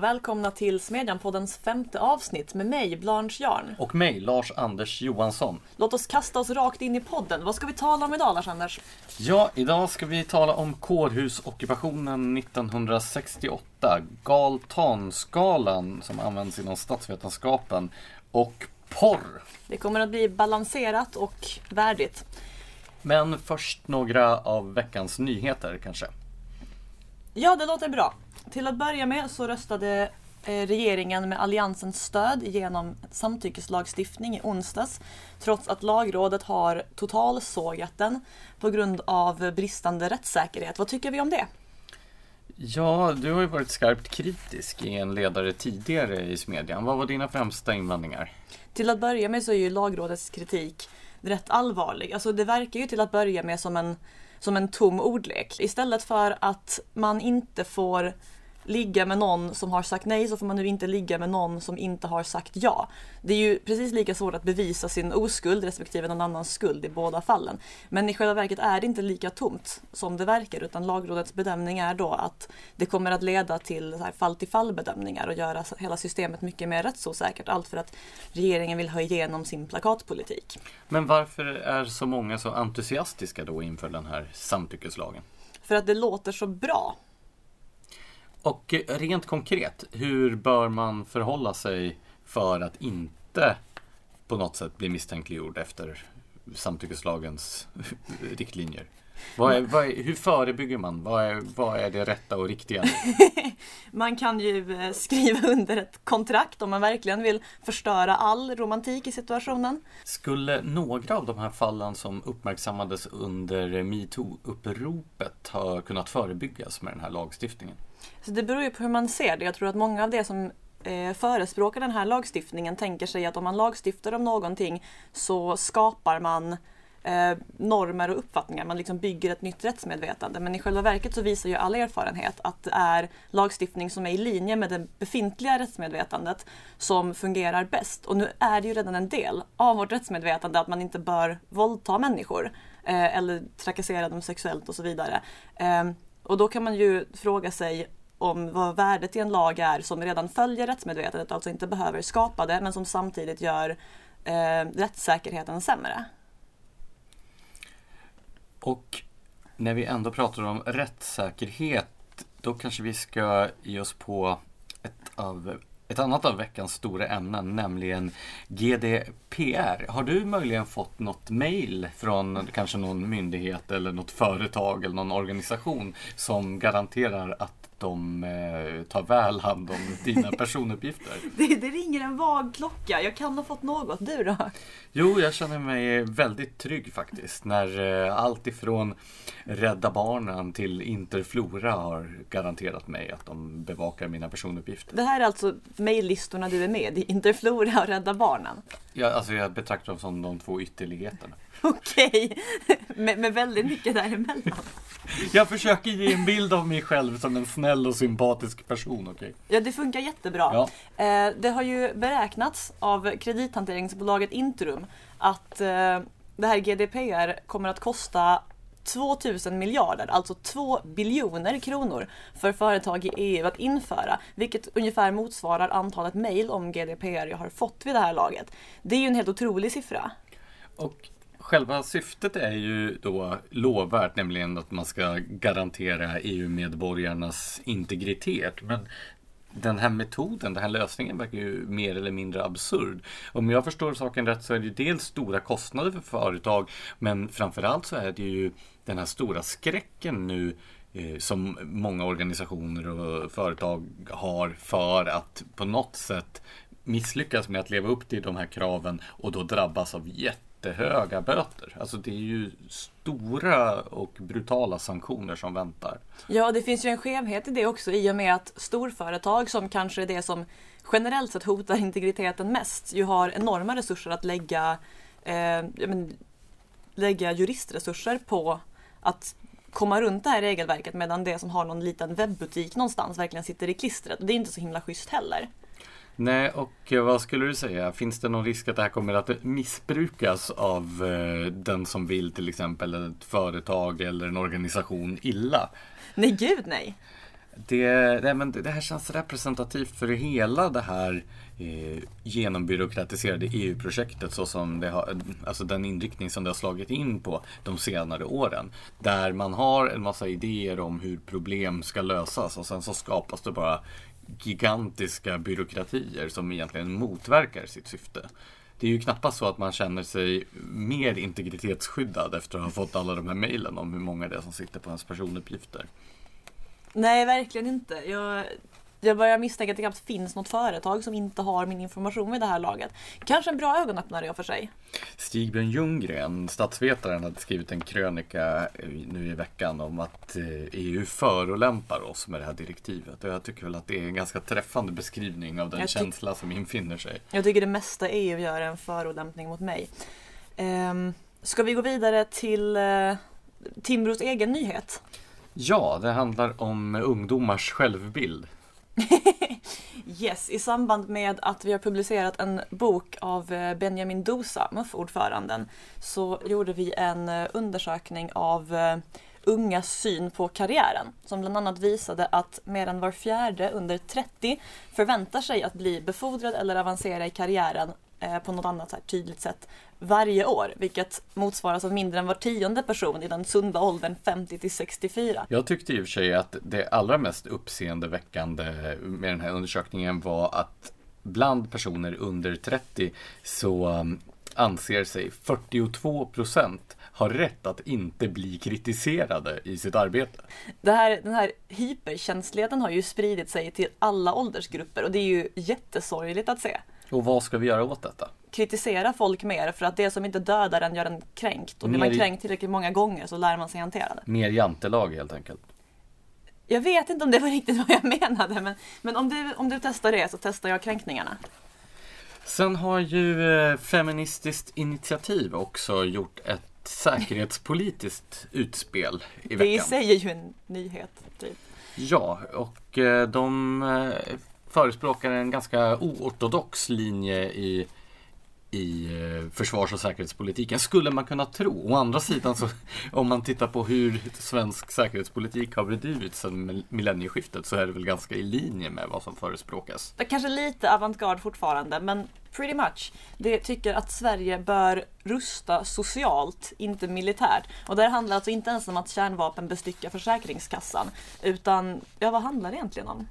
och välkomna till Smedjan-poddens femte avsnitt med mig, Blanche Jarn. Och mig, Lars-Anders Johansson. Låt oss kasta oss rakt in i podden. Vad ska vi tala om idag, Lars-Anders? Ja, idag ska vi tala om kårhusockupationen 1968, Galtanskalan som används inom statsvetenskapen och porr. Det kommer att bli balanserat och värdigt. Men först några av veckans nyheter kanske. Ja, det låter bra. Till att börja med så röstade eh, regeringen med Alliansens stöd genom samtyckeslagstiftning i onsdags trots att lagrådet har totalsågat den på grund av bristande rättssäkerhet. Vad tycker vi om det? Ja, du har ju varit skarpt kritisk i en ledare tidigare i Smedjan. Vad var dina främsta invändningar? Till att börja med så är ju lagrådets kritik rätt allvarlig. Alltså det verkar ju till att börja med som en, som en tom ordlek. Istället för att man inte får ligga med någon som har sagt nej så får man nu inte ligga med någon som inte har sagt ja. Det är ju precis lika svårt att bevisa sin oskuld respektive någon annans skuld i båda fallen. Men i själva verket är det inte lika tomt som det verkar utan lagrådets bedömning är då att det kommer att leda till fall till fall bedömningar och göra hela systemet mycket mer rättsosäkert. Allt för att regeringen vill ha igenom sin plakatpolitik. Men varför är så många så entusiastiska då inför den här samtyckeslagen? För att det låter så bra. Och eh, rent konkret, hur bör man förhålla sig för att inte på något sätt bli misstänkliggjord efter samtyckeslagens riktlinjer? Vad är, vad är, hur förebygger man? Vad är, vad är det rätta och riktiga? man kan ju eh, skriva under ett kontrakt om man verkligen vill förstöra all romantik i situationen. Skulle några av de här fallen som uppmärksammades under metoo-uppropet ha kunnat förebyggas med den här lagstiftningen? Så det beror ju på hur man ser det. Jag tror att många av det som eh, förespråkar den här lagstiftningen tänker sig att om man lagstiftar om någonting så skapar man eh, normer och uppfattningar. Man liksom bygger ett nytt rättsmedvetande. Men i själva verket så visar ju all erfarenhet att det är lagstiftning som är i linje med det befintliga rättsmedvetandet som fungerar bäst. Och nu är det ju redan en del av vårt rättsmedvetande att man inte bör våldta människor eh, eller trakassera dem sexuellt och så vidare. Eh, och då kan man ju fråga sig om vad värdet i en lag är som redan följer rättsmedvetandet, alltså inte behöver skapa det, men som samtidigt gör eh, rättssäkerheten sämre. Och när vi ändå pratar om rättssäkerhet, då kanske vi ska ge oss på ett, av, ett annat av veckans stora ämnen, nämligen GDPR. Har du möjligen fått något mejl från kanske någon myndighet eller något företag eller någon organisation som garanterar att de eh, tar väl hand om dina personuppgifter. det, det ringer en vag klocka. Jag kan ha fått något. Du då? Jo, jag känner mig väldigt trygg faktiskt. När eh, allt ifrån Rädda Barnen till Interflora har garanterat mig att de bevakar mina personuppgifter. Det här är alltså mejllistorna du är med i? Interflora och Rädda Barnen? Ja, alltså jag betraktar dem som de två ytterligheterna. Okej, med, med väldigt mycket däremellan. Jag försöker ge en bild av mig själv som en snäll och sympatisk person, okej? Okay? Ja, det funkar jättebra. Ja. Eh, det har ju beräknats av kredithanteringsbolaget Intrum att eh, det här GDPR kommer att kosta 2000 miljarder, alltså 2 biljoner kronor för företag i EU att införa, vilket ungefär motsvarar antalet mejl om GDPR jag har fått vid det här laget. Det är ju en helt otrolig siffra. Och Själva syftet är ju då lovvärt, nämligen att man ska garantera EU-medborgarnas integritet. Men den här metoden, den här lösningen verkar ju mer eller mindre absurd. Om jag förstår saken rätt så är det ju dels stora kostnader för företag men framförallt så är det ju den här stora skräcken nu eh, som många organisationer och företag har för att på något sätt misslyckas med att leva upp till de här kraven och då drabbas av jätte jättehöga böter. Alltså det är ju stora och brutala sanktioner som väntar. Ja, det finns ju en skevhet i det också i och med att storföretag som kanske är det som generellt sett hotar integriteten mest ju har enorma resurser att lägga, eh, men, lägga juristresurser på att komma runt det här regelverket medan det som har någon liten webbutik någonstans verkligen sitter i klistret. Och det är inte så himla schysst heller. Nej, och vad skulle du säga? Finns det någon risk att det här kommer att missbrukas av eh, den som vill till exempel ett företag eller en organisation illa? Nej, gud nej. Det, nej, men det här känns representativt för hela det här eh, genombyråkratiserade EU-projektet så som det har, alltså den inriktning som det har slagit in på de senare åren. Där man har en massa idéer om hur problem ska lösas och sen så skapas det bara gigantiska byråkratier som egentligen motverkar sitt syfte. Det är ju knappast så att man känner sig mer integritetsskyddad efter att ha fått alla de här mejlen om hur många det är som sitter på ens personuppgifter. Nej, verkligen inte. Jag, jag börjar misstänka att det knappt finns något företag som inte har min information vid det här laget. Kanske en bra ögonöppnare och för sig. Stigbjörn Ljunggren, statsvetaren, hade skrivit en krönika nu i veckan om att EU förolämpar oss med det här direktivet. Och jag tycker väl att det är en ganska träffande beskrivning av den känsla som infinner sig. Jag tycker det mesta EU gör en förolämpning mot mig. Um, ska vi gå vidare till uh, Timbros egen nyhet? Ja, det handlar om ungdomars självbild. yes, i samband med att vi har publicerat en bok av eh, Benjamin Dosa, MUF-ordföranden, så gjorde vi en eh, undersökning av eh, ungas syn på karriären som bland annat visade att mer än var fjärde under 30 förväntar sig att bli befordrad eller avancera i karriären på något annat tydligt sätt varje år, vilket motsvaras av mindre än var tionde person i den sunda åldern 50 till 64. Jag tyckte i och för sig att det allra mest uppseendeväckande med den här undersökningen var att bland personer under 30 så um, anser sig 42 procent har rätt att inte bli kritiserade i sitt arbete. Det här, den här hyperkänsligheten har ju spridit sig till alla åldersgrupper och det är ju jättesorgligt att se. Och vad ska vi göra åt detta? Kritisera folk mer för att det som inte dödar en gör en kränkt. Och blir man kränkt tillräckligt många gånger så lär man sig hantera det. Mer jantelag helt enkelt. Jag vet inte om det var riktigt vad jag menade men, men om, du, om du testar det så testar jag kränkningarna. Sen har ju eh, Feministiskt initiativ också gjort ett säkerhetspolitiskt utspel i veckan. Det i sig är ju en nyhet. Typ. Ja, och eh, de eh, förespråkar en ganska oortodox linje i, i eh, försvars och säkerhetspolitiken, skulle man kunna tro. Å andra sidan, så, om man tittar på hur svensk säkerhetspolitik har bedrivits sedan millennieskiftet så är det väl ganska i linje med vad som förespråkas. Det är kanske lite avantgarde fortfarande, men pretty much. Det tycker att Sverige bör rusta socialt, inte militärt. Och det handlar alltså inte ens om att kärnvapen bestyckar Försäkringskassan, utan ja, vad handlar det egentligen om?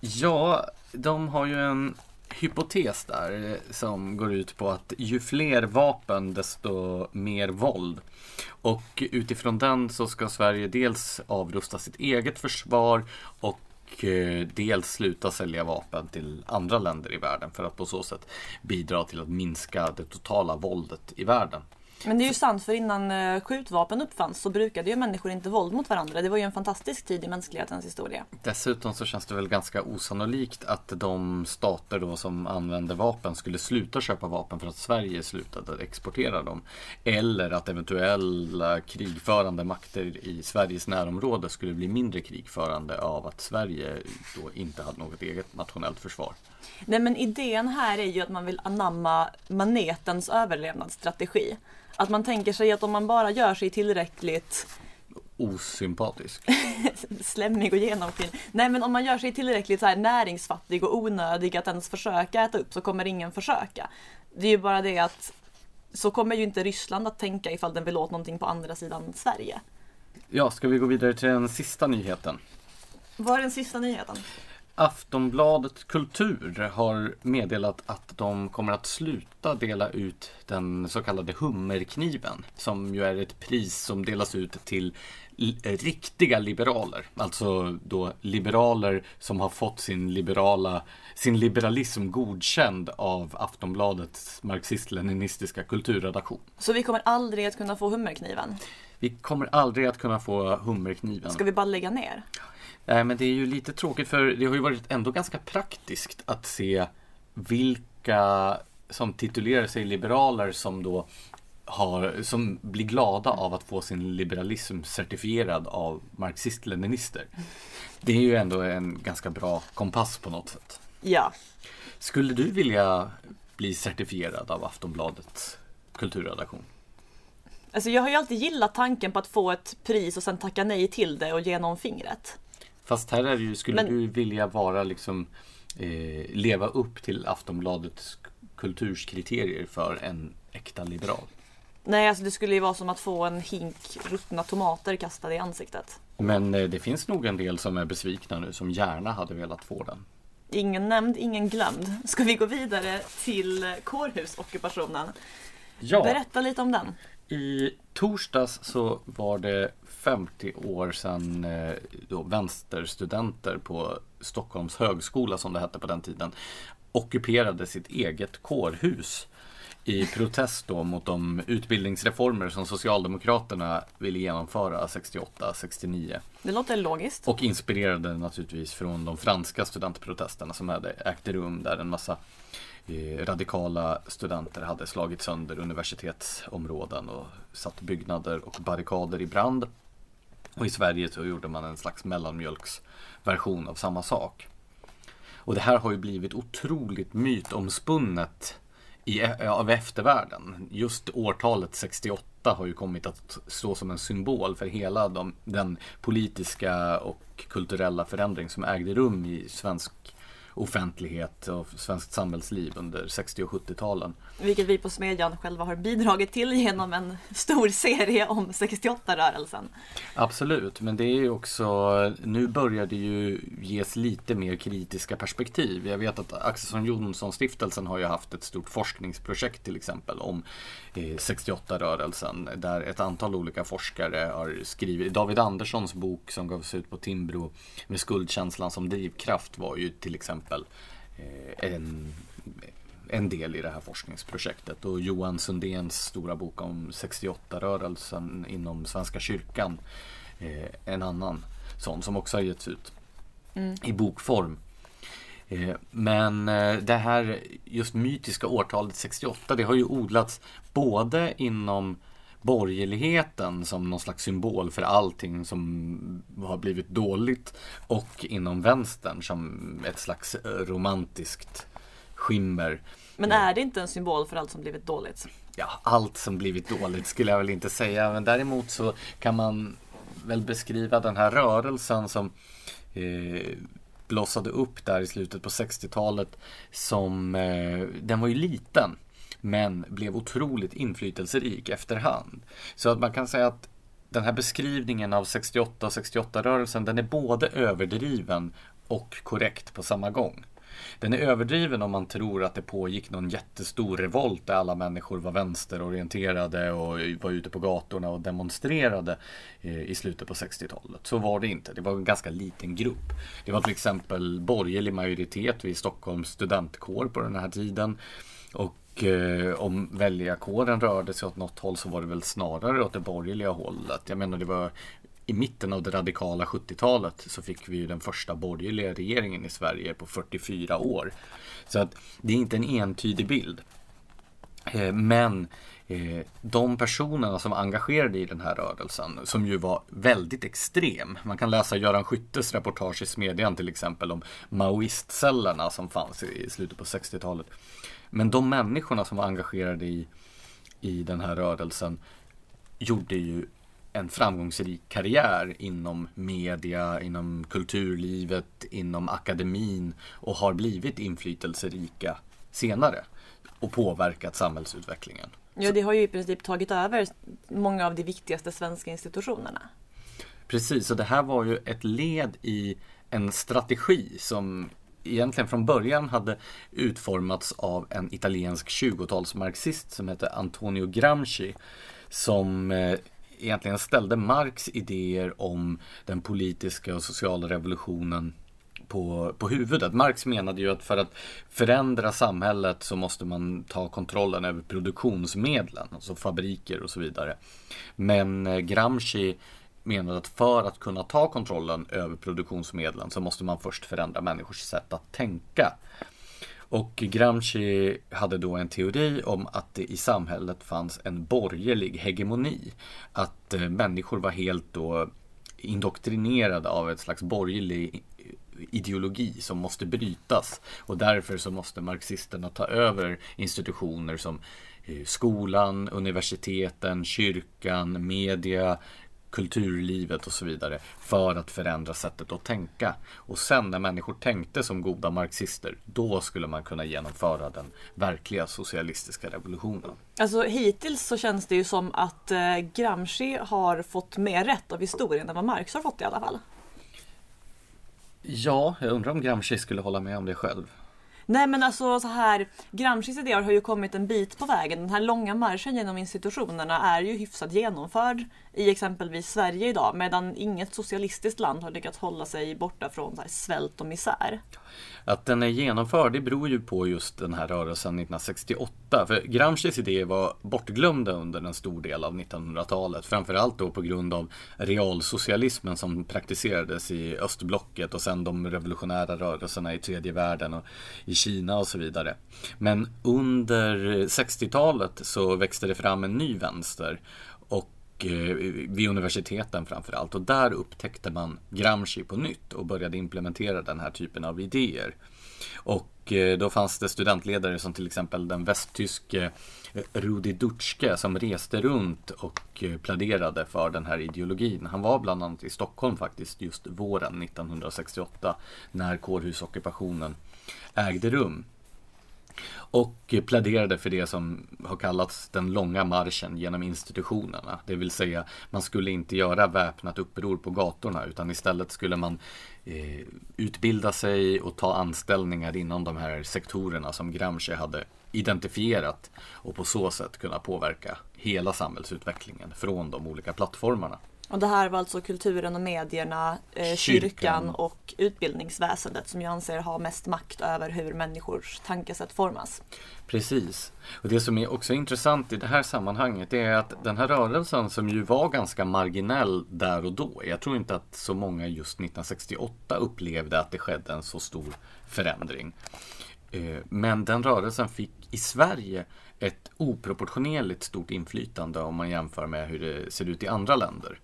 Ja, de har ju en hypotes där som går ut på att ju fler vapen desto mer våld. Och utifrån den så ska Sverige dels avrusta sitt eget försvar och eh, dels sluta sälja vapen till andra länder i världen för att på så sätt bidra till att minska det totala våldet i världen. Men det är ju sant för innan eh, skjutvapen uppfanns så brukade ju människor inte våld mot varandra. Det var ju en fantastisk tid i mänsklighetens historia. Dessutom så känns det väl ganska osannolikt att de stater då som använder vapen skulle sluta köpa vapen för att Sverige slutade exportera dem. Eller att eventuella krigförande makter i Sveriges närområde skulle bli mindre krigförande av att Sverige då inte hade något eget nationellt försvar. Nej men idén här är ju att man vill anamma manetens överlevnadsstrategi. Att man tänker sig att om man bara gör sig tillräckligt osympatisk. Slemmig och genomskinlig. Nej men om man gör sig tillräckligt så här näringsfattig och onödig att ens försöka äta upp så kommer ingen försöka. Det är ju bara det att så kommer ju inte Ryssland att tänka ifall den vill åt någonting på andra sidan Sverige. Ja, ska vi gå vidare till den sista nyheten? Vad är den sista nyheten? Aftonbladet Kultur har meddelat att de kommer att sluta dela ut den så kallade hummerkniven. Som ju är ett pris som delas ut till riktiga liberaler. Alltså då liberaler som har fått sin, liberala, sin liberalism godkänd av Aftonbladets marxist-leninistiska kulturredaktion. Så vi kommer aldrig att kunna få hummerkniven? Vi kommer aldrig att kunna få hummerkniven. Ska vi bara lägga ner? Nej, men det är ju lite tråkigt för det har ju varit ändå ganska praktiskt att se vilka som titulerar sig liberaler som då har, som blir glada av att få sin liberalism certifierad av marxist-leninister. Det är ju ändå en ganska bra kompass på något sätt. Ja. Skulle du vilja bli certifierad av Aftonbladets kulturredaktion? Alltså jag har ju alltid gillat tanken på att få ett pris och sen tacka nej till det och ge någon fingret. Fast här är det ju, skulle Men- du vilja vara liksom eh, leva upp till Aftonbladets kulturskriterier för en äkta liberal? Nej, alltså det skulle ju vara som att få en hink ruttna tomater kastade i ansiktet. Men eh, det finns nog en del som är besvikna nu som gärna hade velat få den. Ingen nämnd, ingen glömd. Ska vi gå vidare till kårhusockupationen? Ja, Berätta lite om den. I torsdags så var det 50 år sedan eh, då vänsterstudenter på Stockholms högskola som det hette på den tiden ockuperade sitt eget kårhus i protest då mot de utbildningsreformer som Socialdemokraterna ville genomföra 68-69. Det låter logiskt. Och inspirerade naturligtvis från de franska studentprotesterna som hade ägt rum där en massa radikala studenter hade slagit sönder universitetsområden och satt byggnader och barrikader i brand. Och i Sverige så gjorde man en slags mellanmjölksversion av samma sak. Och det här har ju blivit otroligt mytomspunnet i, av eftervärlden. Just årtalet 68 har ju kommit att stå som en symbol för hela de, den politiska och kulturella förändring som ägde rum i svensk offentlighet och svenskt samhällsliv under 60 och 70-talen. Vilket vi på Smedjan själva har bidragit till genom en stor serie om 68-rörelsen. Absolut, men det är ju också, nu börjar det ju ges lite mer kritiska perspektiv. Jag vet att Axelsson Jonsson stiftelsen har ju haft ett stort forskningsprojekt till exempel om eh, 68-rörelsen där ett antal olika forskare har skrivit. David Anderssons bok som gavs ut på Timbro med skuldkänslan som drivkraft var ju till exempel eh, en en del i det här forskningsprojektet och Johan Sundéns stora bok om 68-rörelsen inom Svenska kyrkan eh, en annan sån som också har getts ut i bokform. Eh, men det här just mytiska årtalet 68 det har ju odlats både inom borgerligheten som någon slags symbol för allting som har blivit dåligt och inom vänstern som ett slags romantiskt skimmer. Men är det inte en symbol för allt som blivit dåligt? Ja, allt som blivit dåligt skulle jag väl inte säga. Men däremot så kan man väl beskriva den här rörelsen som eh, blossade upp där i slutet på 60-talet som, eh, den var ju liten men blev otroligt inflytelserik efterhand. Så att man kan säga att den här beskrivningen av 68 och 68-rörelsen den är både överdriven och korrekt på samma gång. Den är överdriven om man tror att det pågick någon jättestor revolt där alla människor var vänsterorienterade och var ute på gatorna och demonstrerade eh, i slutet på 60-talet. Så var det inte. Det var en ganska liten grupp. Det var till exempel borgerlig majoritet vid Stockholms studentkår på den här tiden. Och eh, om väljarkåren rörde sig åt något håll så var det väl snarare åt det borgerliga hållet. Jag menar det var i mitten av det radikala 70-talet så fick vi ju den första borgerliga regeringen i Sverige på 44 år. Så att det är inte en entydig bild. Eh, Men eh, de personerna som var engagerade i den här rörelsen, som ju var väldigt extrem. Man kan läsa Göran Skyttes reportage i Smedjan till exempel om maoistcellerna som fanns i slutet på 60-talet. Men de människorna som var engagerade i, i den här rörelsen gjorde ju en framgångsrik karriär inom media, inom kulturlivet, inom akademin och har blivit inflytelserika senare och påverkat samhällsutvecklingen. Ja, det har ju i princip tagit över många av de viktigaste svenska institutionerna. Precis, och det här var ju ett led i en strategi som egentligen från början hade utformats av en italiensk 20-talsmarxist som hette Antonio Gramsci som eh, egentligen ställde Marx idéer om den politiska och sociala revolutionen på, på huvudet. Marx menade ju att för att förändra samhället så måste man ta kontrollen över produktionsmedlen, alltså fabriker och så vidare. Men eh, Gramsci menade att för att kunna ta kontrollen över produktionsmedlen så måste man först förändra människors sätt att tänka. Och Gramsci hade då en teori om att det i samhället fanns en borgerlig hegemoni. Att eh, människor var helt då indoktrinerade av ett slags borgerlig ideologi som måste brytas. Och därför så måste marxisterna ta över institutioner som eh, skolan, universiteten, kyrkan, media, kulturlivet och så vidare för att förändra sättet att tänka. Och sen när människor tänkte som goda marxister, då skulle man kunna genomföra den verkliga socialistiska revolutionen. Alltså hittills så känns det ju som att eh, Gramsci har fått mer rätt av historien än vad Marx har fått i alla fall. Ja, jag undrar om Gramsci skulle hålla med om det själv. Nej men alltså så här, Gramscis idéer har ju kommit en bit på vägen. Den här långa marschen genom institutionerna är ju hyfsat genomförd i exempelvis Sverige idag medan inget socialistiskt land har lyckats hålla sig borta från så svält och misär. Att den är genomförd det beror ju på just den här rörelsen 1968. För Gramscis idéer var bortglömda under en stor del av 1900-talet. Framförallt då på grund av realsocialismen som praktiserades i östblocket och sen de revolutionära rörelserna i tredje världen och i Kina och så vidare. Men under 60-talet så växte det fram en ny vänster. Och eh, vid universiteten framförallt. Och där upptäckte man Gramsci på nytt och började implementera den här typen av idéer. Och eh, då fanns det studentledare som till exempel den västtyske eh, Rudi Dutschke som reste runt och eh, pläderade för den här ideologin. Han var bland annat i Stockholm faktiskt just våren 1968 när kårhusockupationen ägde rum. Och pläderade för det som har kallats den långa marschen genom institutionerna. Det vill säga man skulle inte göra väpnat uppror på gatorna utan istället skulle man eh, utbilda sig och ta anställningar inom de här sektorerna som Gramsci hade identifierat och på så sätt kunna påverka hela samhällsutvecklingen från de olika plattformarna. Och det här var alltså kulturen och medierna, eh, kyrkan. kyrkan. och utbildningsväsendet som jag anser har mest makt över hur människors tankesätt formas. Precis. Och det som är också intressant i det här sammanhanget är att den här rörelsen som ju var ganska marginell där och då. Jag tror inte att så många just 1968 upplevde att det skedde en så stor förändring. Eh, men den rörelsen fick i Sverige ett oproportionerligt stort inflytande om man jämför med hur det ser ut i andra länder.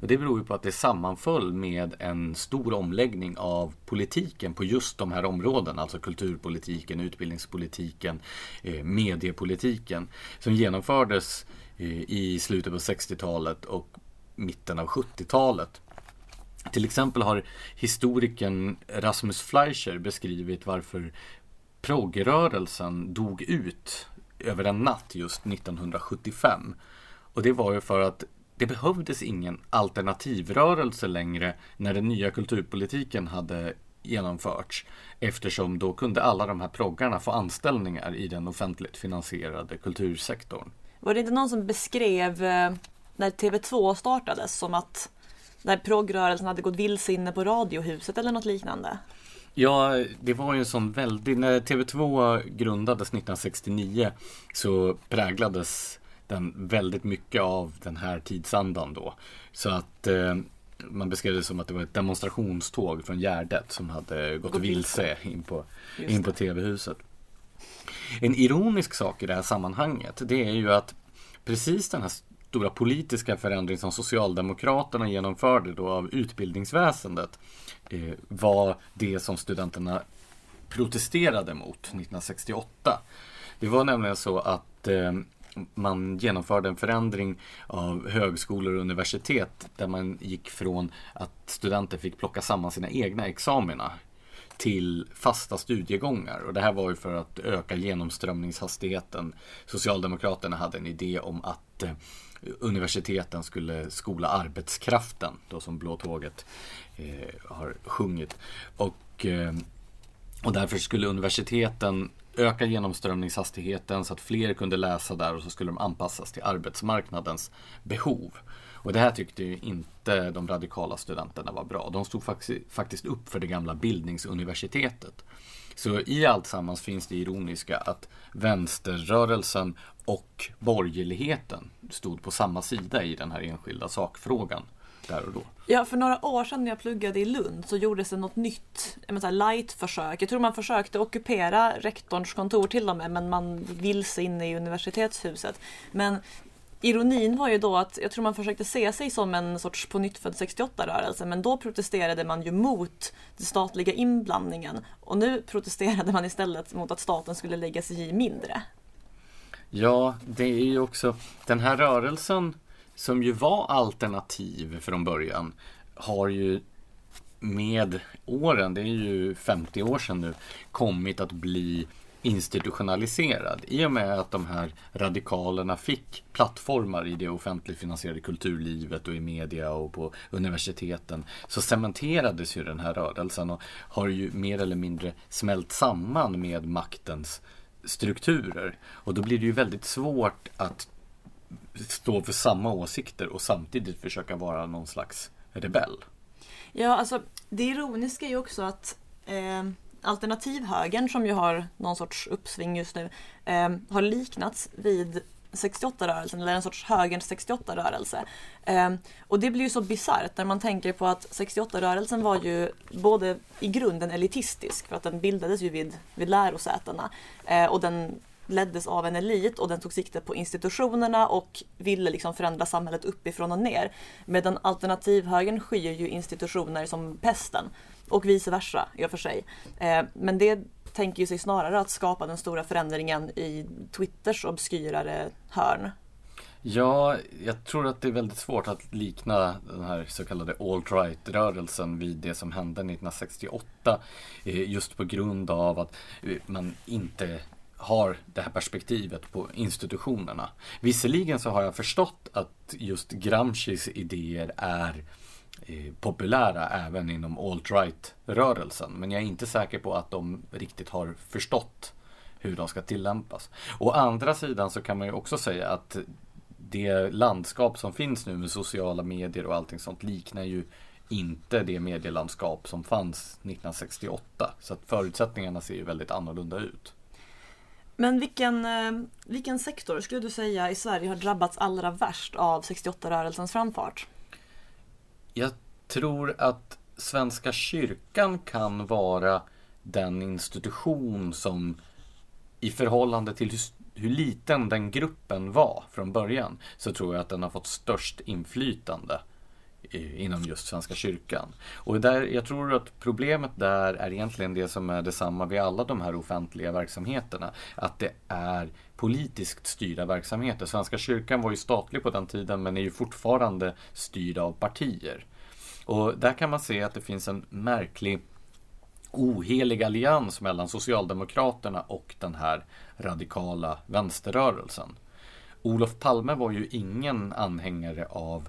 Och det beror ju på att det sammanföll med en stor omläggning av politiken på just de här områdena, alltså kulturpolitiken, utbildningspolitiken, eh, mediepolitiken, som genomfördes eh, i slutet på 60-talet och mitten av 70-talet. Till exempel har historikern Rasmus Fleischer beskrivit varför proggrörelsen dog ut över en natt just 1975. Och det var ju för att det behövdes ingen alternativrörelse längre när den nya kulturpolitiken hade genomförts. Eftersom då kunde alla de här proggarna få anställningar i den offentligt finansierade kultursektorn. Var det inte någon som beskrev eh, när TV2 startades som att när progrörelsen hade gått vilse inne på Radiohuset eller något liknande? Ja, det var ju en sån väldig... När TV2 grundades 1969 så präglades den väldigt mycket av den här tidsandan då. Så att eh, man beskrev det som att det var ett demonstrationståg från Gärdet som hade gått vilse in på, in på TV-huset. En ironisk sak i det här sammanhanget det är ju att precis den här stora politiska förändring som Socialdemokraterna genomförde då av utbildningsväsendet eh, var det som studenterna protesterade mot 1968. Det var nämligen så att eh, man genomförde en förändring av högskolor och universitet där man gick från att studenter fick plocka samman sina egna examina till fasta studiegångar. Och det här var ju för att öka genomströmningshastigheten. Socialdemokraterna hade en idé om att eh, universiteten skulle skola arbetskraften, då som Blå tåget eh, har sjungit. Och, eh, och därför skulle universiteten öka genomströmningshastigheten så att fler kunde läsa där och så skulle de anpassas till arbetsmarknadens behov. Och det här tyckte ju inte de radikala studenterna var bra. De stod faktiskt upp för det gamla bildningsuniversitetet. Så i allt sammans finns det ironiska att vänsterrörelsen och borgerligheten stod på samma sida i den här enskilda sakfrågan där och då. Ja, för några år sedan när jag pluggade i Lund så gjordes det något nytt light-försök. Jag tror man försökte ockupera rektorns kontor till och med, men man vilse inne i universitetshuset. Men Ironin var ju då att jag tror man försökte se sig som en sorts på nytt 68-rörelse men då protesterade man ju mot den statliga inblandningen och nu protesterade man istället mot att staten skulle lägga sig i mindre. Ja, det är ju också den här rörelsen som ju var alternativ från början, har ju med åren, det är ju 50 år sedan nu, kommit att bli institutionaliserad i och med att de här radikalerna fick plattformar i det offentligt finansierade kulturlivet och i media och på universiteten så cementerades ju den här rörelsen och har ju mer eller mindre smält samman med maktens strukturer. Och då blir det ju väldigt svårt att stå för samma åsikter och samtidigt försöka vara någon slags rebell. Ja, alltså det ironiska är ju också att eh, alternativhögern som ju har någon sorts uppsving just nu eh, har liknats vid 68-rörelsen eller en sorts högerns 68-rörelse. Eh, och det blir ju så bisarrt när man tänker på att 68-rörelsen var ju både i grunden elitistisk för att den bildades ju vid, vid lärosätena eh, och den leddes av en elit och den tog sikte på institutionerna och ville liksom förändra samhället uppifrån och ner. Medan alternativhögern skyr ju institutioner som pesten och vice versa i och för sig. Eh, men det tänker ju sig snarare att skapa den stora förändringen i Twitters obskyrare hörn. Ja, jag tror att det är väldigt svårt att likna den här så kallade alt-right-rörelsen vid det som hände 1968. Eh, just på grund av att eh, man inte har det här perspektivet på institutionerna. Visserligen så har jag förstått att just Gramscis idéer är eh, populära även inom alt-right-rörelsen. Men jag är inte säker på att de riktigt har förstått hur de ska tillämpas. Å andra sidan så kan man ju också säga att det landskap som finns nu med sociala medier och allting sånt liknar ju inte det medielandskap som fanns 1968. Så att förutsättningarna ser ju väldigt annorlunda ut. Men vilken, eh, vilken sektor skulle du säga i Sverige har drabbats allra värst av 68-rörelsens framfart? Jag tror att Svenska kyrkan kan vara den institution som i förhållande till hur, hur liten den gruppen var från början så tror jag att den har fått störst inflytande inom just Svenska kyrkan. Och där, jag tror att problemet där är egentligen det som är detsamma vid alla de här offentliga verksamheterna. Att det är politiskt styrda verksamheter. Svenska kyrkan var ju statlig på den tiden men är ju fortfarande styrd av partier. Och där kan man se att det finns en märklig ohelig allians mellan Socialdemokraterna och den här radikala vänsterrörelsen. Olof Palme var ju ingen anhängare av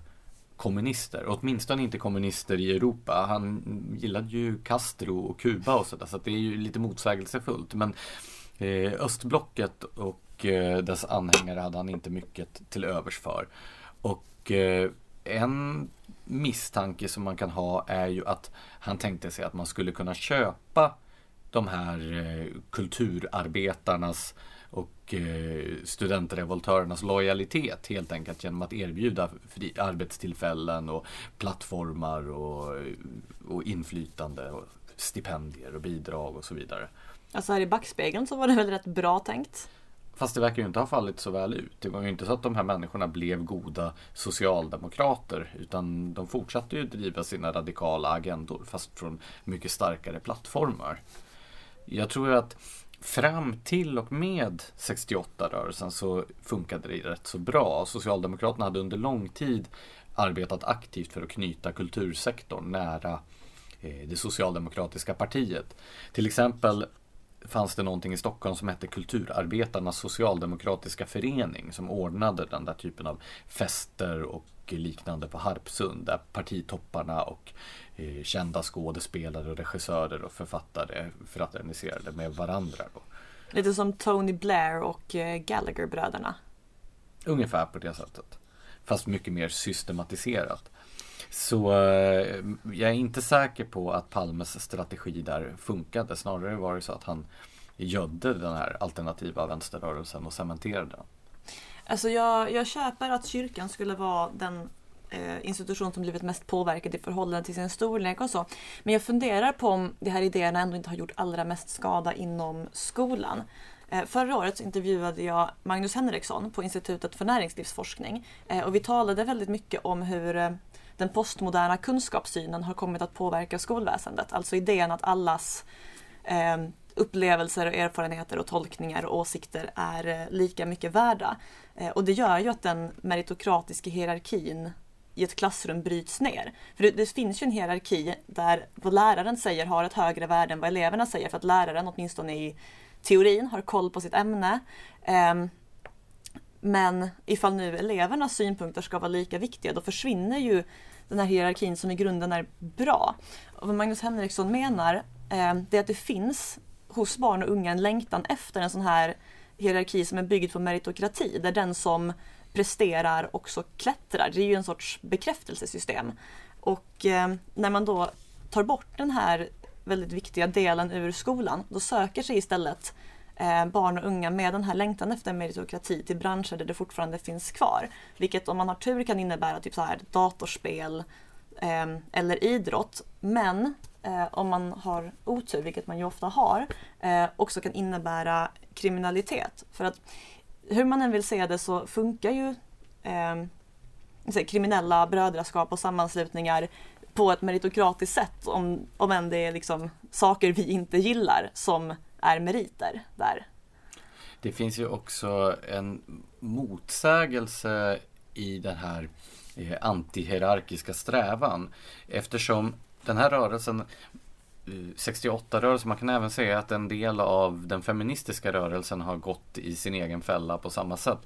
kommunister. Åtminstone inte kommunister i Europa. Han gillade ju Castro och Kuba och sådär. Så det är ju lite motsägelsefullt. Men eh, östblocket och eh, dess anhängare hade han inte mycket till övers för. Och eh, en misstanke som man kan ha är ju att han tänkte sig att man skulle kunna köpa de här eh, kulturarbetarnas och eh, studentrevoltörernas lojalitet helt enkelt genom att erbjuda arbetstillfällen och plattformar och, och inflytande och stipendier och bidrag och så vidare. Alltså här i backspegeln så var det väl rätt bra tänkt? Fast det verkar ju inte ha fallit så väl ut. Det var ju inte så att de här människorna blev goda socialdemokrater utan de fortsatte ju driva sina radikala agendor fast från mycket starkare plattformar. Jag tror att fram till och med 68-rörelsen så funkade det rätt så bra. Socialdemokraterna hade under lång tid arbetat aktivt för att knyta kultursektorn nära eh, det socialdemokratiska partiet. Till exempel fanns det någonting i Stockholm som hette Kulturarbetarnas socialdemokratiska förening som ordnade den där typen av fester och liknande på Harpsund där partitopparna och eh, kända skådespelare och regissörer och författare fraterniserade med varandra. Då. Lite som Tony Blair och eh, Gallagher-bröderna. Ungefär på det sättet. Fast mycket mer systematiserat. Så eh, jag är inte säker på att Palmes strategi där funkade. Snarare var det så att han gödde den här alternativa vänsterrörelsen och cementerade den. Alltså jag, jag köper att kyrkan skulle vara den eh, institution som blivit mest påverkad i förhållande till sin storlek och så. Men jag funderar på om de här idéerna ändå inte har gjort allra mest skada inom skolan. Eh, förra året så intervjuade jag Magnus Henriksson på Institutet för näringslivsforskning eh, och vi talade väldigt mycket om hur eh, den postmoderna kunskapssynen har kommit att påverka skolväsendet. Alltså idén att allas eh, upplevelser, och erfarenheter och tolkningar och åsikter är eh, lika mycket värda. Eh, och det gör ju att den meritokratiska hierarkin i ett klassrum bryts ner. För det, det, finns ju en hierarki där vad läraren säger har ett högre värde än vad eleverna säger för att läraren åtminstone i teorin har koll på sitt ämne. Um, men ifall nu elevernas synpunkter ska vara lika viktiga då försvinner ju den här hierarkin som i grunden är bra. Och vad Magnus Henriksson menar um, det är att det finns hos barn och unga en längtan efter en sån här hierarki som är byggd på meritokrati där den som presterar också klättrar. Det är ju en sorts bekräftelsesystem. Och eh, när man då tar bort den här väldigt viktiga delen ur skolan då söker sig istället eh, barn och unga med den här längtan efter meritokrati till branscher där det fortfarande finns kvar. Vilket om man har tur kan innebära typ så här datorspel eh, eller idrott. Men eh, om man har otur, vilket man ju ofta har, eh, också kan innebära kriminalitet. För att hur man än vill se det så funkar ju eh, kriminella brödraskap och sammanslutningar på ett meritokratiskt sätt om, om än det är liksom saker vi inte gillar som är meriter där. Det finns ju också en motsägelse i den här eh, antihierarkiska strävan eftersom den här rörelsen eh, 68-rörelsen, man kan även säga att en del av den feministiska rörelsen har gått i sin egen fälla på samma sätt.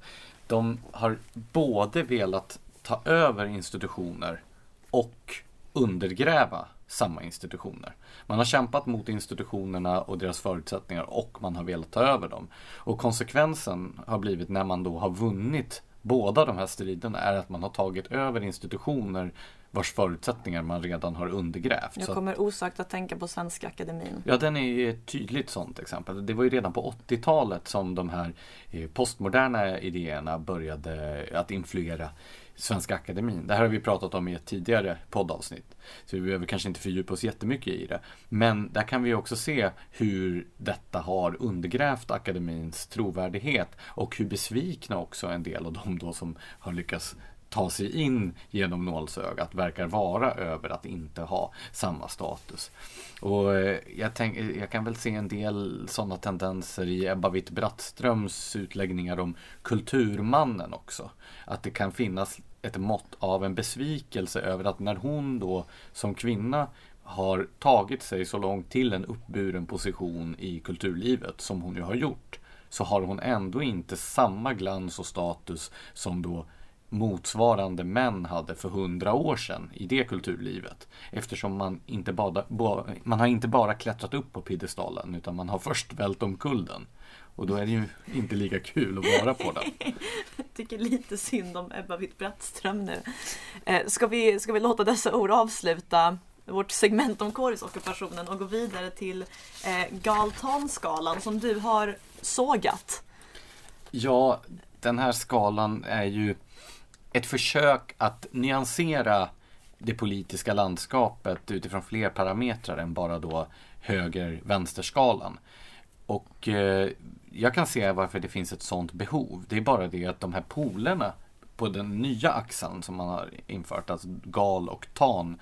De har både velat ta över institutioner och undergräva samma institutioner. Man har kämpat mot institutionerna och deras förutsättningar och man har velat ta över dem. Och konsekvensen har blivit när man då har vunnit båda de här striderna är att man har tagit över institutioner vars förutsättningar man redan har undergrävt. Jag kommer osökt att tänka på Svenska Akademin. Ja, den är ett tydligt sådant exempel. Det var ju redan på 80-talet som de här eh, postmoderna idéerna började att influera Svenska Akademin. Det här har vi pratat om i ett tidigare poddavsnitt. Så vi behöver kanske inte fördjupa oss jättemycket i det. Men där kan vi också se hur detta har undergrävt akademins trovärdighet och hur besvikna också en del av de då som har lyckats ta sig in genom nålsögat verkar vara över att inte ha samma status. Och eh, jag, tänk, eh, jag kan väl se en del sådana tendenser i Ebba Witt-Brattströms utläggningar om Kulturmannen också. Att det kan finnas ett mått av en besvikelse över att när hon då som kvinna har tagit sig så långt till en uppburen position i kulturlivet som hon ju har gjort så har hon ändå inte samma glans och status som då motsvarande män hade för hundra år sedan i det kulturlivet. Eftersom man inte bara, man har inte bara klättrat upp på piedestalen utan man har först vält omkull den. Och då är det ju inte lika kul att vara på den. Jag tycker lite synd om Ebba Witt-Brattström nu. Eh, ska, vi, ska vi låta dessa ord avsluta vårt segment om kårisockupationen och gå vidare till eh, Galtanskalan som du har sågat? Ja, den här skalan är ju ett försök att nyansera det politiska landskapet utifrån fler parametrar än bara då höger-vänsterskalan. Och eh, jag kan se varför det finns ett sådant behov. Det är bara det att de här polerna på den nya axeln som man har infört, alltså gal och tan,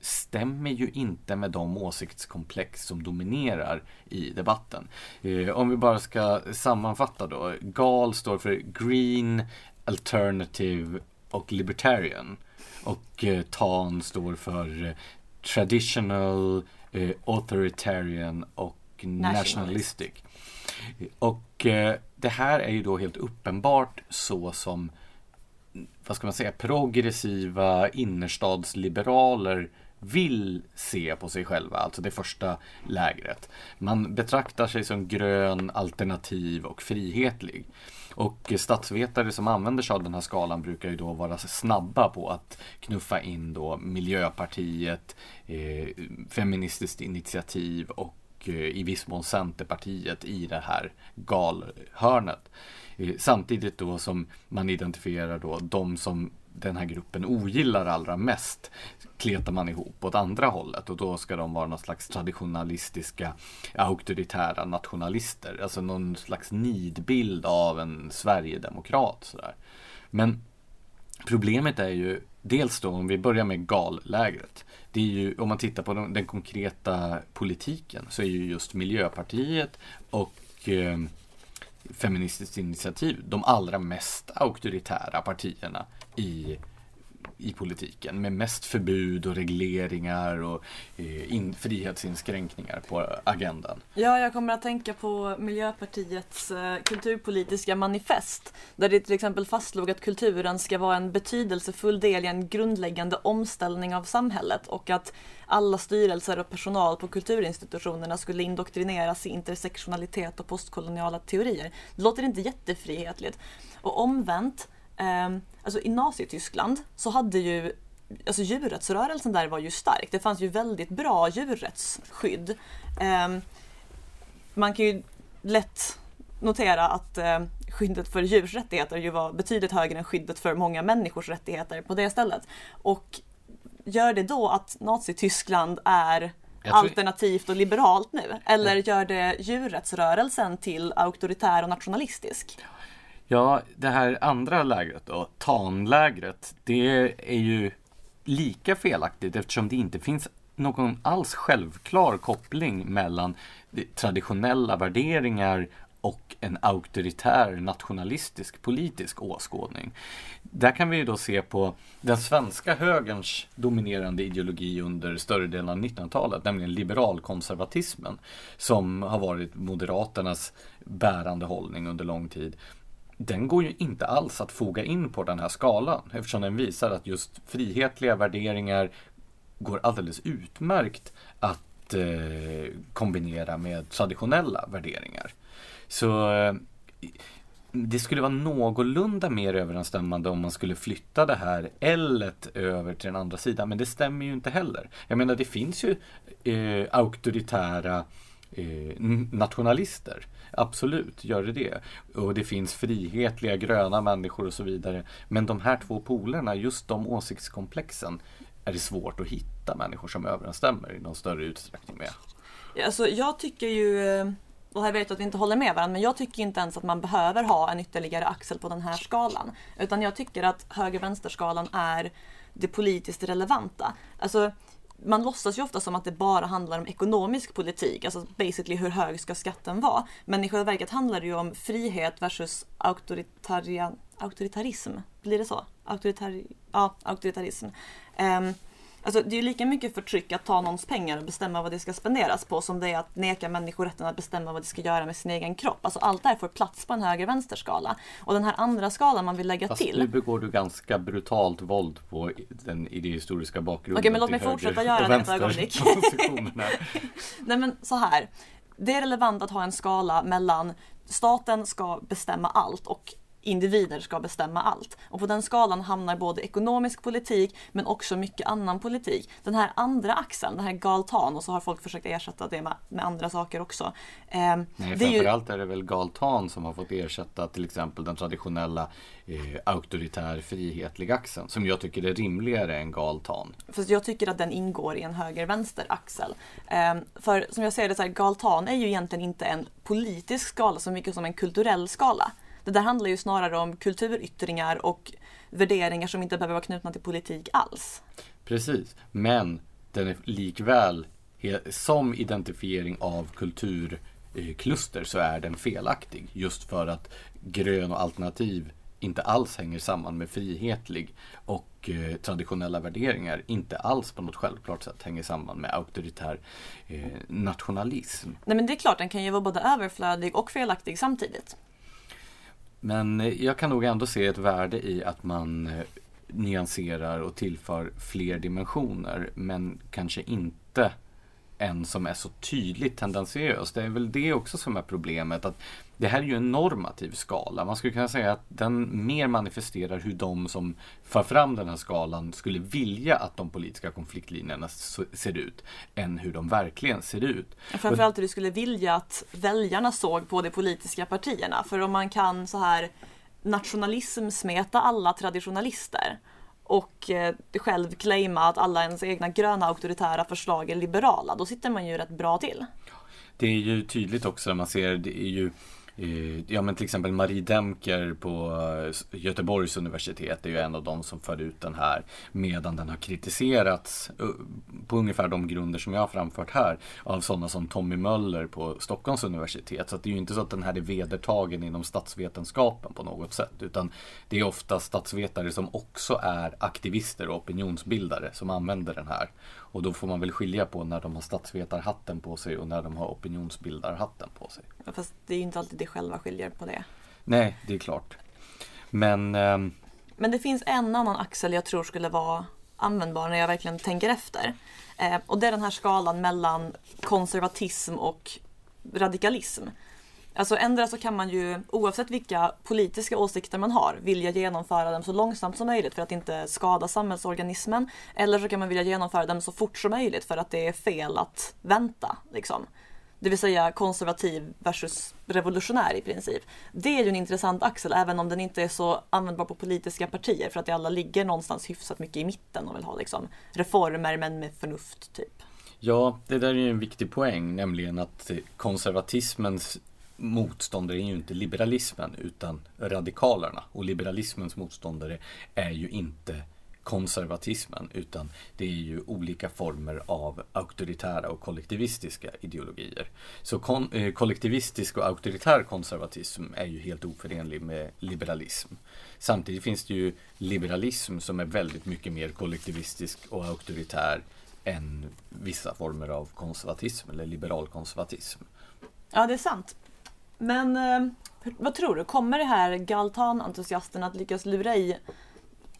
stämmer ju inte med de åsiktskomplex som dominerar i debatten. Eh, om vi bara ska sammanfatta då. GAL står för Green Alternative och Libertarian. Och eh, TAN står för eh, Traditional, eh, Authoritarian och Nationalistic. Och eh, det här är ju då helt uppenbart så som vad ska man säga, progressiva innerstadsliberaler vill se på sig själva, alltså det första lägret. Man betraktar sig som grön, alternativ och frihetlig. Och statsvetare som använder sig av den här skalan brukar ju då vara snabba på att knuffa in då Miljöpartiet, eh, Feministiskt initiativ och eh, i viss mån Centerpartiet i det här galhörnet. Eh, samtidigt då som man identifierar då de som den här gruppen ogillar allra mest kletar man ihop åt andra hållet och då ska de vara någon slags traditionalistiska auktoritära nationalister. Alltså någon slags nidbild av en Sverigedemokrat. Sådär. Men problemet är ju dels då om vi börjar med gallägret. Det är ju, om man tittar på den, den konkreta politiken så är ju just Miljöpartiet och eh, Feministiskt initiativ de allra mest auktoritära partierna i i politiken med mest förbud och regleringar och eh, in, frihetsinskränkningar på agendan. Ja, jag kommer att tänka på Miljöpartiets eh, kulturpolitiska manifest där det till exempel fastslog att kulturen ska vara en betydelsefull del i en grundläggande omställning av samhället och att alla styrelser och personal på kulturinstitutionerna skulle indoktrineras i intersektionalitet och postkoloniala teorier. Det låter inte jättefrihetligt. Och omvänt eh, alltså i Nazityskland så hade ju Alltså djurrättsrörelsen där var ju stark. Det fanns ju väldigt bra djurrättsskydd. Eh, man kan ju lätt notera att eh, skyddet för djurs rättigheter ju var betydligt högre än skyddet för många människors rättigheter på det stället. Och gör det då att Nazityskland är alternativt och liberalt nu? Eller gör det djurrättsrörelsen till auktoritär och nationalistisk? Ja, det här andra lägret då, tanlägret, det är ju lika felaktigt eftersom det inte finns någon alls självklar koppling mellan traditionella värderingar och en auktoritär nationalistisk politisk åskådning. Där kan vi ju då se på den svenska högerns dominerande ideologi under större delen av 1900-talet, nämligen liberalkonservatismen, som har varit Moderaternas bärande hållning under lång tid den går ju inte alls att foga in på den här skalan eftersom den visar att just frihetliga värderingar går alldeles utmärkt att eh, kombinera med traditionella värderingar. Så eh, det skulle vara någorlunda mer överensstämmande om man skulle flytta det här L över till den andra sidan. Men det stämmer ju inte heller. Jag menar det finns ju eh, auktoritära eh, nationalister. Absolut, gör det det. Och det finns frihetliga gröna människor och så vidare. Men de här två polerna, just de åsiktskomplexen, är det svårt att hitta människor som överensstämmer i någon större utsträckning med. Alltså, jag tycker ju, och här vet jag att vi inte håller med varandra, men jag tycker inte ens att man behöver ha en ytterligare axel på den här skalan. Utan jag tycker att höger-vänster-skalan är det politiskt relevanta. Alltså, man låtsas ju ofta som att det bara handlar om ekonomisk politik, alltså basically hur hög ska skatten vara. Men i själva verket handlar det ju om frihet versus auktoritarism. Blir det så? Auktoritar ja, auktoritarism. Um, ehm, Alltså, det är lika mycket förtryck att ta någons pengar och bestämma vad det ska spenderas på som det är att neka människor rätten att bestämma vad de ska göra med sin egen kropp. Alltså allt det här får plats på en höger-vänster-skala. Och den här andra skalan man vill lägga Fast till. nu begår du ganska brutalt våld på den idéhistoriska bakgrunden. Okej, men låt mig fortsätta göra det ett ögonblick. Nej men så här. Det är relevant att ha en skala mellan staten ska bestämma allt och individer ska bestämma allt. Och på den skalan hamnar både ekonomisk politik men också mycket annan politik. Den här andra axeln, den här galtan, och så har folk försökt ersätta det med, med andra saker också. Eh, Nej, framförallt är det väl galtan som har fått ersätta till exempel den traditionella eh, auktoritär frihetlig axeln som jag tycker är rimligare än galtan. Fast jag tycker att den ingår i en höger-vänster axel. Eh, för som jag säger det så här, galtan är ju egentligen inte en politisk skala så mycket som en kulturell skala. Det där handlar ju snarare om kulturyttringar och värderingar som inte behöver vara knutna till politik alls. Precis, men den är likväl som identifiering av kulturkluster så är den felaktig. Just för att grön och alternativ inte alls hänger samman med frihetlig och eh, traditionella värderingar inte alls på något självklart sätt hänger samman med auktoritär eh, nationalism. Nej men det är klart, den kan ju vara både överflödig och felaktig samtidigt. Men eh, jag kan nog ändå se ett värde i att man eh, nyanserar och tillför fler dimensioner men kanske inte en som är så tydligt tendensiös. Det är väl det också som är problemet. att Det här är ju en normativ skala. Man skulle kunna säga att den mer manifesterar hur de som för fram den här skalan skulle vilja att de politiska konfliktlinjerna ser ut än hur de verkligen ser ut. Framförallt hur du skulle vilja att väljarna såg på de politiska partierna. För om man kan så här nationalism smeta alla traditionalister och eh, själv claima att alla ens egna gröna auktoritära förslag är liberala, då sitter man ju rätt bra till. Det är ju tydligt också när man ser, det är ju Eh, ja men till exempel Marie Demker på eh, Göteborgs universitet är ju en av de som för ut den här medan den har kritiserats eh, på ungefär de grunder som jag har framfört här av sådana som Tommy Möller på Stockholms universitet. Så det är ju inte så att den här är vedertagen inom statsvetenskapen på något sätt utan det är ofta statsvetare som också är aktivister och opinionsbildare som använder den här. Och då får man väl skilja på när de har statsvetarhatten på sig och när de har opinionsbildarhatten på sig. Fast det är ju inte alltid det själva skiljer på det. Nej, det är klart. Men... ehm, Men det finns en annan axel jag tror skulle vara användbar när jag verkligen tänker efter. Eh, och det är den här skalan mellan konservatism och radikalism. Alltså ändra så kan man ju oavsett vilka politiska åsikter man har vilja genomföra dem så långsamt som möjligt för att inte skada samhällsorganismen. Eller så kan man vilja genomföra dem så fort som möjligt för att det är fel att vänta. Liksom. Det vill säga konservativ versus revolutionär i princip. Det är ju en intressant axel även om den inte är så användbar på politiska partier för att de alla ligger någonstans hyfsat mycket i mitten och vill ha liksom, reformer men med förnuft typ. Ja, det där är ju en viktig poäng, nämligen att konservatismens motståndare är ju inte liberalismen utan radikalerna. Och liberalismens motståndare är ju inte konservatismen utan det är ju olika former av auktoritära och kollektivistiska ideologier. Så kon- eh, kollektivistisk och auktoritär konservatism är ju helt oförenlig med liberalism. Samtidigt finns det ju liberalism som är väldigt mycket mer kollektivistisk och auktoritär än vissa former av konservatism eller liberal konservatism. Ja, det är sant. Men eh, vad tror du, kommer det här Galtan-entusiasterna att lyckas lura i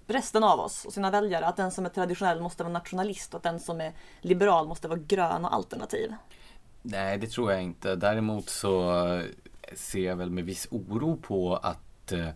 resten av oss och sina väljare att den som är traditionell måste vara nationalist och att den som är liberal måste vara grön och alternativ? Nej, det tror jag inte. Däremot så eh, ser jag väl med viss oro på att eh,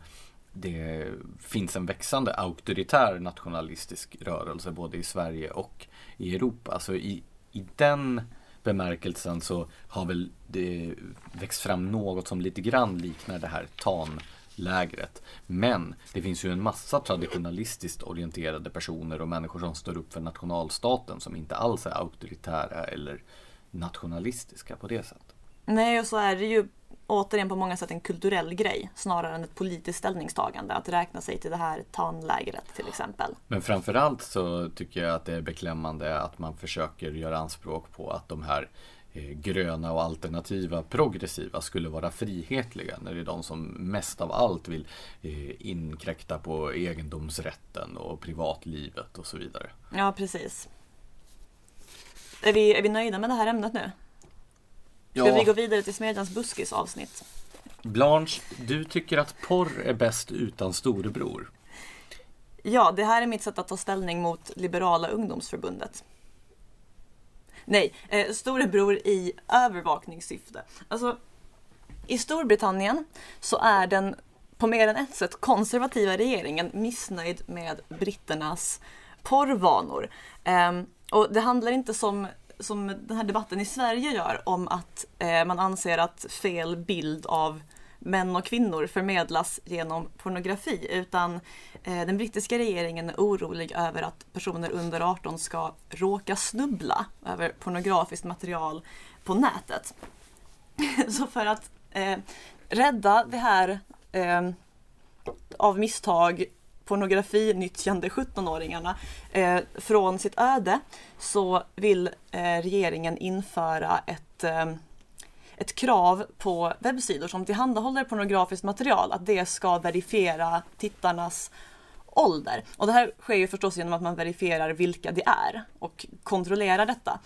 det finns en växande auktoritär nationalistisk rörelse både i Sverige och i Europa. Alltså i, i den bemärkelsen så har väl det växt fram något som lite grann liknar det här TAN-lägret. Men det finns ju en massa traditionalistiskt orienterade personer och människor som står upp för nationalstaten som inte alls är auktoritära eller nationalistiska på det sättet. Nej, och så är det ju återigen på många sätt en kulturell grej snarare än ett politiskt ställningstagande att räkna sig till det här TAN-lägret till exempel. Men framförallt så tycker jag att det är beklämmande att man försöker göra anspråk på att de här eh, gröna och alternativa progressiva skulle vara frihetliga när det är de som mest av allt vill eh, inkräkta på egendomsrätten och privatlivet och så vidare. Ja, precis. Är vi, är vi nöjda med det här ämnet nu? Ska vi gå vidare till Smedjans buskis avsnitt? Blanche, du tycker att porr är bäst utan storebror. Ja, det här är mitt sätt att ta ställning mot Liberala ungdomsförbundet. Nej, eh, storebror i övervakningssyfte. Alltså, i Storbritannien så är den på mer än ett sätt konservativa regeringen missnöjd med britternas porrvanor. Ehm, och det handlar inte som, som den här debatten i Sverige gör om att eh, man anser att fel bild av män och kvinnor förmedlas genom pornografi utan eh, den brittiska regeringen är orolig över att personer under 18 ska råka snubbla över pornografiskt material på nätet. Så för att eh, rädda det här eh, av misstag pornografinyttjande 17-åringarna eh, från sitt öde så vill eh, regeringen införa ett, eh, ett krav på webbsidor som tillhandahåller pornografiskt material att det ska verifiera tittarnas ålder. Och det här sker ju förstås genom att man verifierar vilka det är och kontrollerar detta.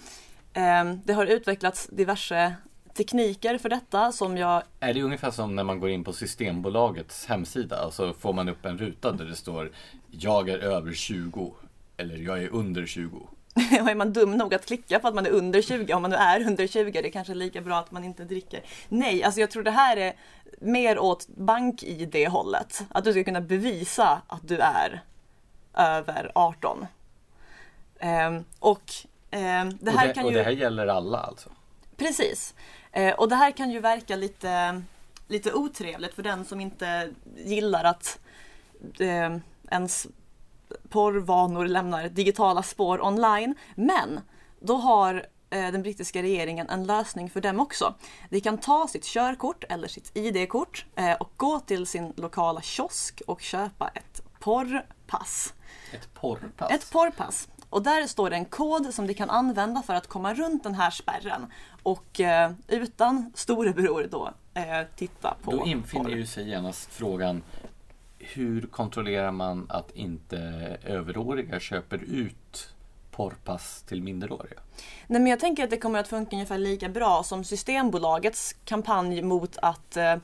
Eh, det har utvecklats diverse tekniker för detta som jag Är det ungefär som när man går in på Systembolagets hemsida och så får man upp en ruta där det står Jag är över 20 eller jag är under 20. Och är man dum nog att klicka på att man är under 20, om man nu är under 20, det är kanske lika bra att man inte dricker. Nej, alltså jag tror det här är mer åt bank-id hållet. Att du ska kunna bevisa att du är över 18. Ehm, och ehm, det och, här det, kan och ju... det här gäller alla alltså? Precis. Eh, och det här kan ju verka lite, lite otrevligt för den som inte gillar att eh, ens porrvanor lämnar digitala spår online. Men då har eh, den brittiska regeringen en lösning för dem också. De kan ta sitt körkort eller sitt ID-kort eh, och gå till sin lokala kiosk och köpa ett porrpass. Ett porrpass? Ett porrpass. Och där står det en kod som de kan använda för att komma runt den här spärren och eh, utan storebror då eh, titta på Då infinner ju sig genast frågan hur kontrollerar man att inte överåriga köper ut porrpass till minderåriga? Nej, men jag tänker att det kommer att funka ungefär lika bra som Systembolagets kampanj mot att eh,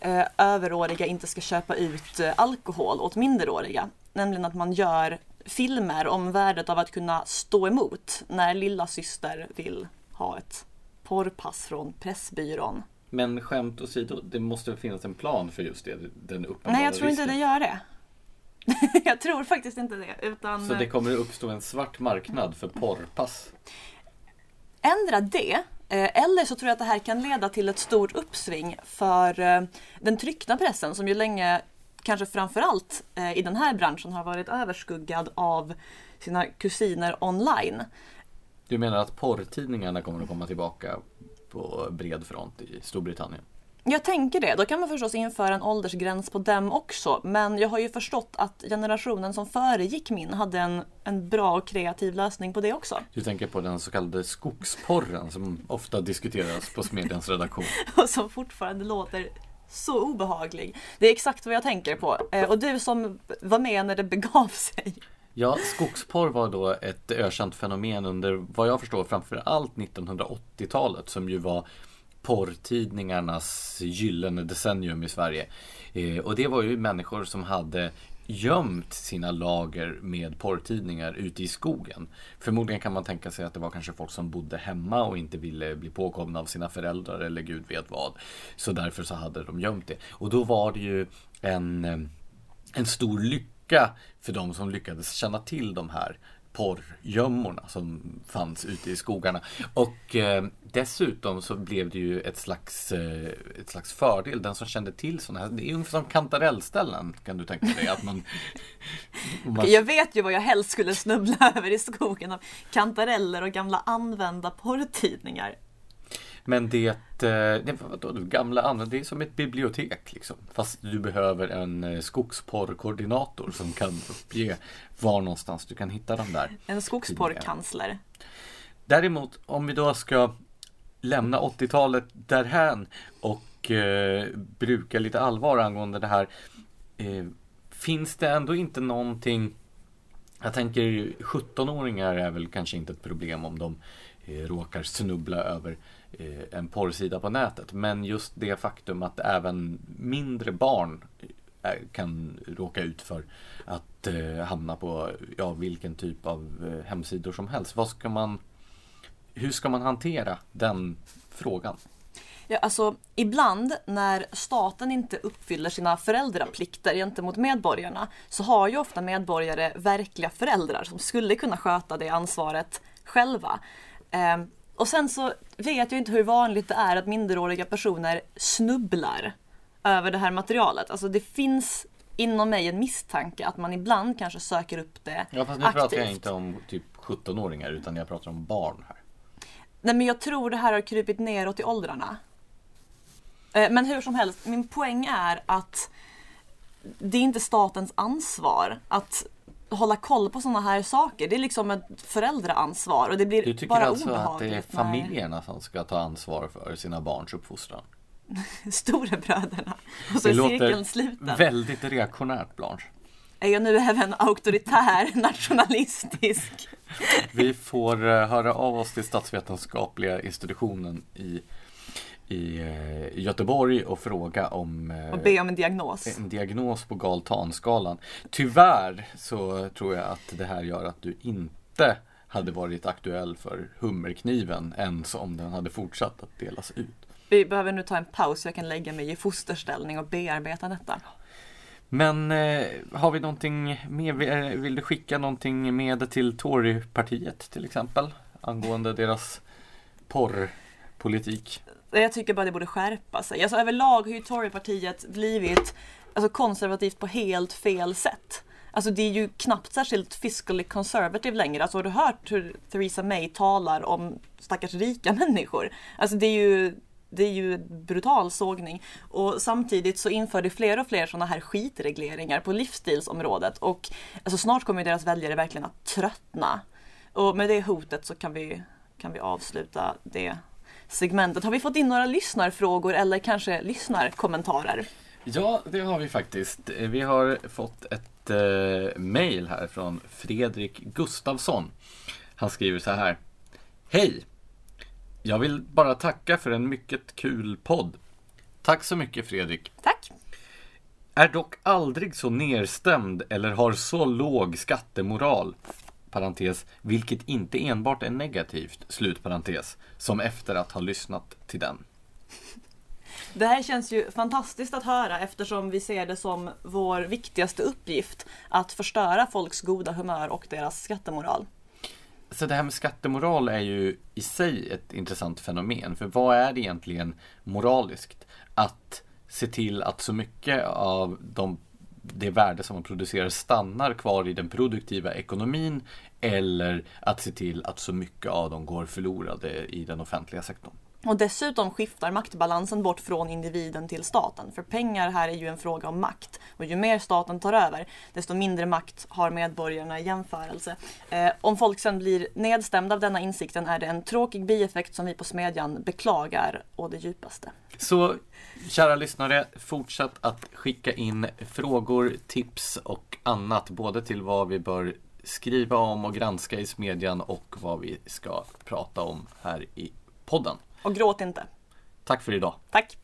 eh, överåriga inte ska köpa ut eh, alkohol åt minderåriga. Nämligen att man gör filmer om värdet av att kunna stå emot när lilla syster vill ha ett porrpass från Pressbyrån. Men skämt åsido, det måste finnas en plan för just det, den uppenbara Nej, jag tror inte risken. det gör det. jag tror faktiskt inte det. Utan Så det kommer att uppstå en svart marknad för porrpass? ändra det. eh, Eller så tror jag att det här kan leda till ett stort uppsving för eh, den tryckta pressen som ju länge, kanske framförallt eh, i den här branschen, har varit överskuggad av sina kusiner online. Du menar att porrtidningarna kommer att komma tillbaka på bred front i Storbritannien? Jag tänker det. Då kan man förstås införa en åldersgräns på dem också. Men jag har ju förstått att generationen som föregick min hade en, en bra och kreativ lösning på det också. Du tänker på den så kallade skogsporren som ofta diskuteras på Smedjans redaktion. och som fortfarande låter så obehaglig. Det är exakt vad jag tänker på. Eh, och du som var med när det begav sig. Ja, skogsporr var då ett ökänt fenomen under vad jag förstår framför allt 1980-talet som ju var porrtidningarnas gyllene decennium i Sverige. Eh, och det var ju människor som hade gömt sina lager med porrtidningar ute i skogen. Förmodligen kan man tänka sig att det var kanske folk som bodde hemma och inte ville bli påkomna av sina föräldrar eller gud vet vad. Så därför så hade de gömt det. Och då var det ju en, eh, en stor lycka för de som lyckades känna till de här porrgömmorna som fanns ute i skogarna. Och eh, dessutom så blev det ju ett slags, eh, ett slags fördel. Den som kände till sådana här, det är ungefär som kantarellställen kan du tänka dig. Att man, man, Jag vet ju vad jag helst skulle snubbla över i skogen av kantareller och gamla använda porrtidningar. Men det, eh, det, vadå, gamla andra, det är som ett bibliotek liksom. Fast du behöver en eh, skogsporrkoordinator som kan uppge var någonstans du kan hitta dem där. En skogsporrkansler. Däremot om vi då ska lämna 80-talet därhän och eh, bruka lite allvar angående det här. Eh, finns det ändå inte någonting jag tänker 17-åringar är väl kanske inte ett problem om de eh, råkar snubbla över Eh, en porrsida på nätet. Men just det faktum att även mindre barn eh, kan råka ut för att eh, hamna på ja, vilken typ av hemsidor som helst. Vad ska man, hur ska man hantera den frågan? Ja, alltså, ibland när staten inte uppfyller sina föräldraplikter gentemot medborgarna så har ju ofta medborgare verkliga föräldrar som skulle kunna sköta det ansvaret själva. Ehm, och sen så vet jag inte hur vanligt det är att minderåriga personer snubblar över det här materialet. Alltså det finns inom mig en misstanke att man ibland kanske söker upp det Ja, fast nu aktivt. pratar jag inte om typ 17-åringar utan jag pratar om barn här. Nej men jag tror det här har krupit neråt i åldrarna. Eh, Men hur som helst, min poäng är att det är inte statens ansvar att hålla koll på sådana här saker. Det är liksom ett föräldraansvar och det blir Du tycker bara alltså att det är obehagligt familjerna som ska ta ansvar för sina barns uppfostran? storebröderna och så Det är cirkeln sluten. väldigt reaktionärt Blanche. Är jag nu även auktoritär, nationalistisk? Vi får eh, höra av oss till statsvetenskapliga institutionen i, i eh, Göteborg och fråga om eh, Och be om en diagnos. en diagnos på Galtanskalan. Tyvärr så tror jag att det här gör att du inte hade varit aktuell för hummerkniven ens om den hade fortsatt att delas ut. Vi behöver nu ta en paus så jag kan lägga mig i fosterställning och bearbeta detta. Men eh, har vi någonting mer? Vill- eh, Vill du skicka någonting med till Torypartiet till exempel? Angående deras porrpolitik? Eh, jag tycker bara det borde skärpa sig. Alltså överlag har ju Torypartiet blivit alltså, konservativt på helt fel sätt. Alltså det är ju knappt särskilt fiscally conservative längre. Alltså har du hört hur Theresa May talar om stackars rika människor? Alltså det är ju det är ju brutal sågning. Och samtidigt så inför det fler och fler sådana här skitregleringar på livsstilsområdet. Och alltså snart kommer deras väljare verkligen att tröttna. Och med det hotet så kan vi, kan vi avsluta det segmentet. Har vi fått in några lyssnarfrågor eller kanske lyssnarkommentarer? Ja, det har vi faktiskt. Vi har fått ett eh, mail här från Fredrik Gustavsson. Han skriver så här. Hej! Jag vill bara tacka för en mycket kul podd. Tack så mycket Fredrik. Tack! Är dock aldrig så nerstämd eller har så låg skattemoral parentes, vilket inte enbart är negativt, slutparentes, som efter att ha lyssnat till den. Det här känns ju fantastiskt att höra eftersom vi ser det som vår viktigaste uppgift att förstöra folks goda humör och deras skattemoral. Så det här med skattemoral är ju i sig ett intressant fenomen. För vad är det egentligen moraliskt? Att se till att så mycket av de, det värde som man producerar stannar kvar i den produktiva ekonomin eller att se till att så mycket av dem går förlorade i den offentliga sektorn. Och dessutom skiftar maktbalansen bort från individen till staten. För pengar här är ju en fråga om makt. Och ju mer staten tar över, desto mindre makt har medborgarna i jämförelse. Eh, om folk sen blir nedstämda av denna insikten är det en tråkig bieffekt som vi på Smedjan beklagar å det djupaste. Så kära lyssnare, fortsätt att skicka in frågor, tips och annat. Både till vad vi bör skriva om och granska i Smedjan och vad vi ska prata om här i podden. Och gråt inte. Tack för idag. Tack.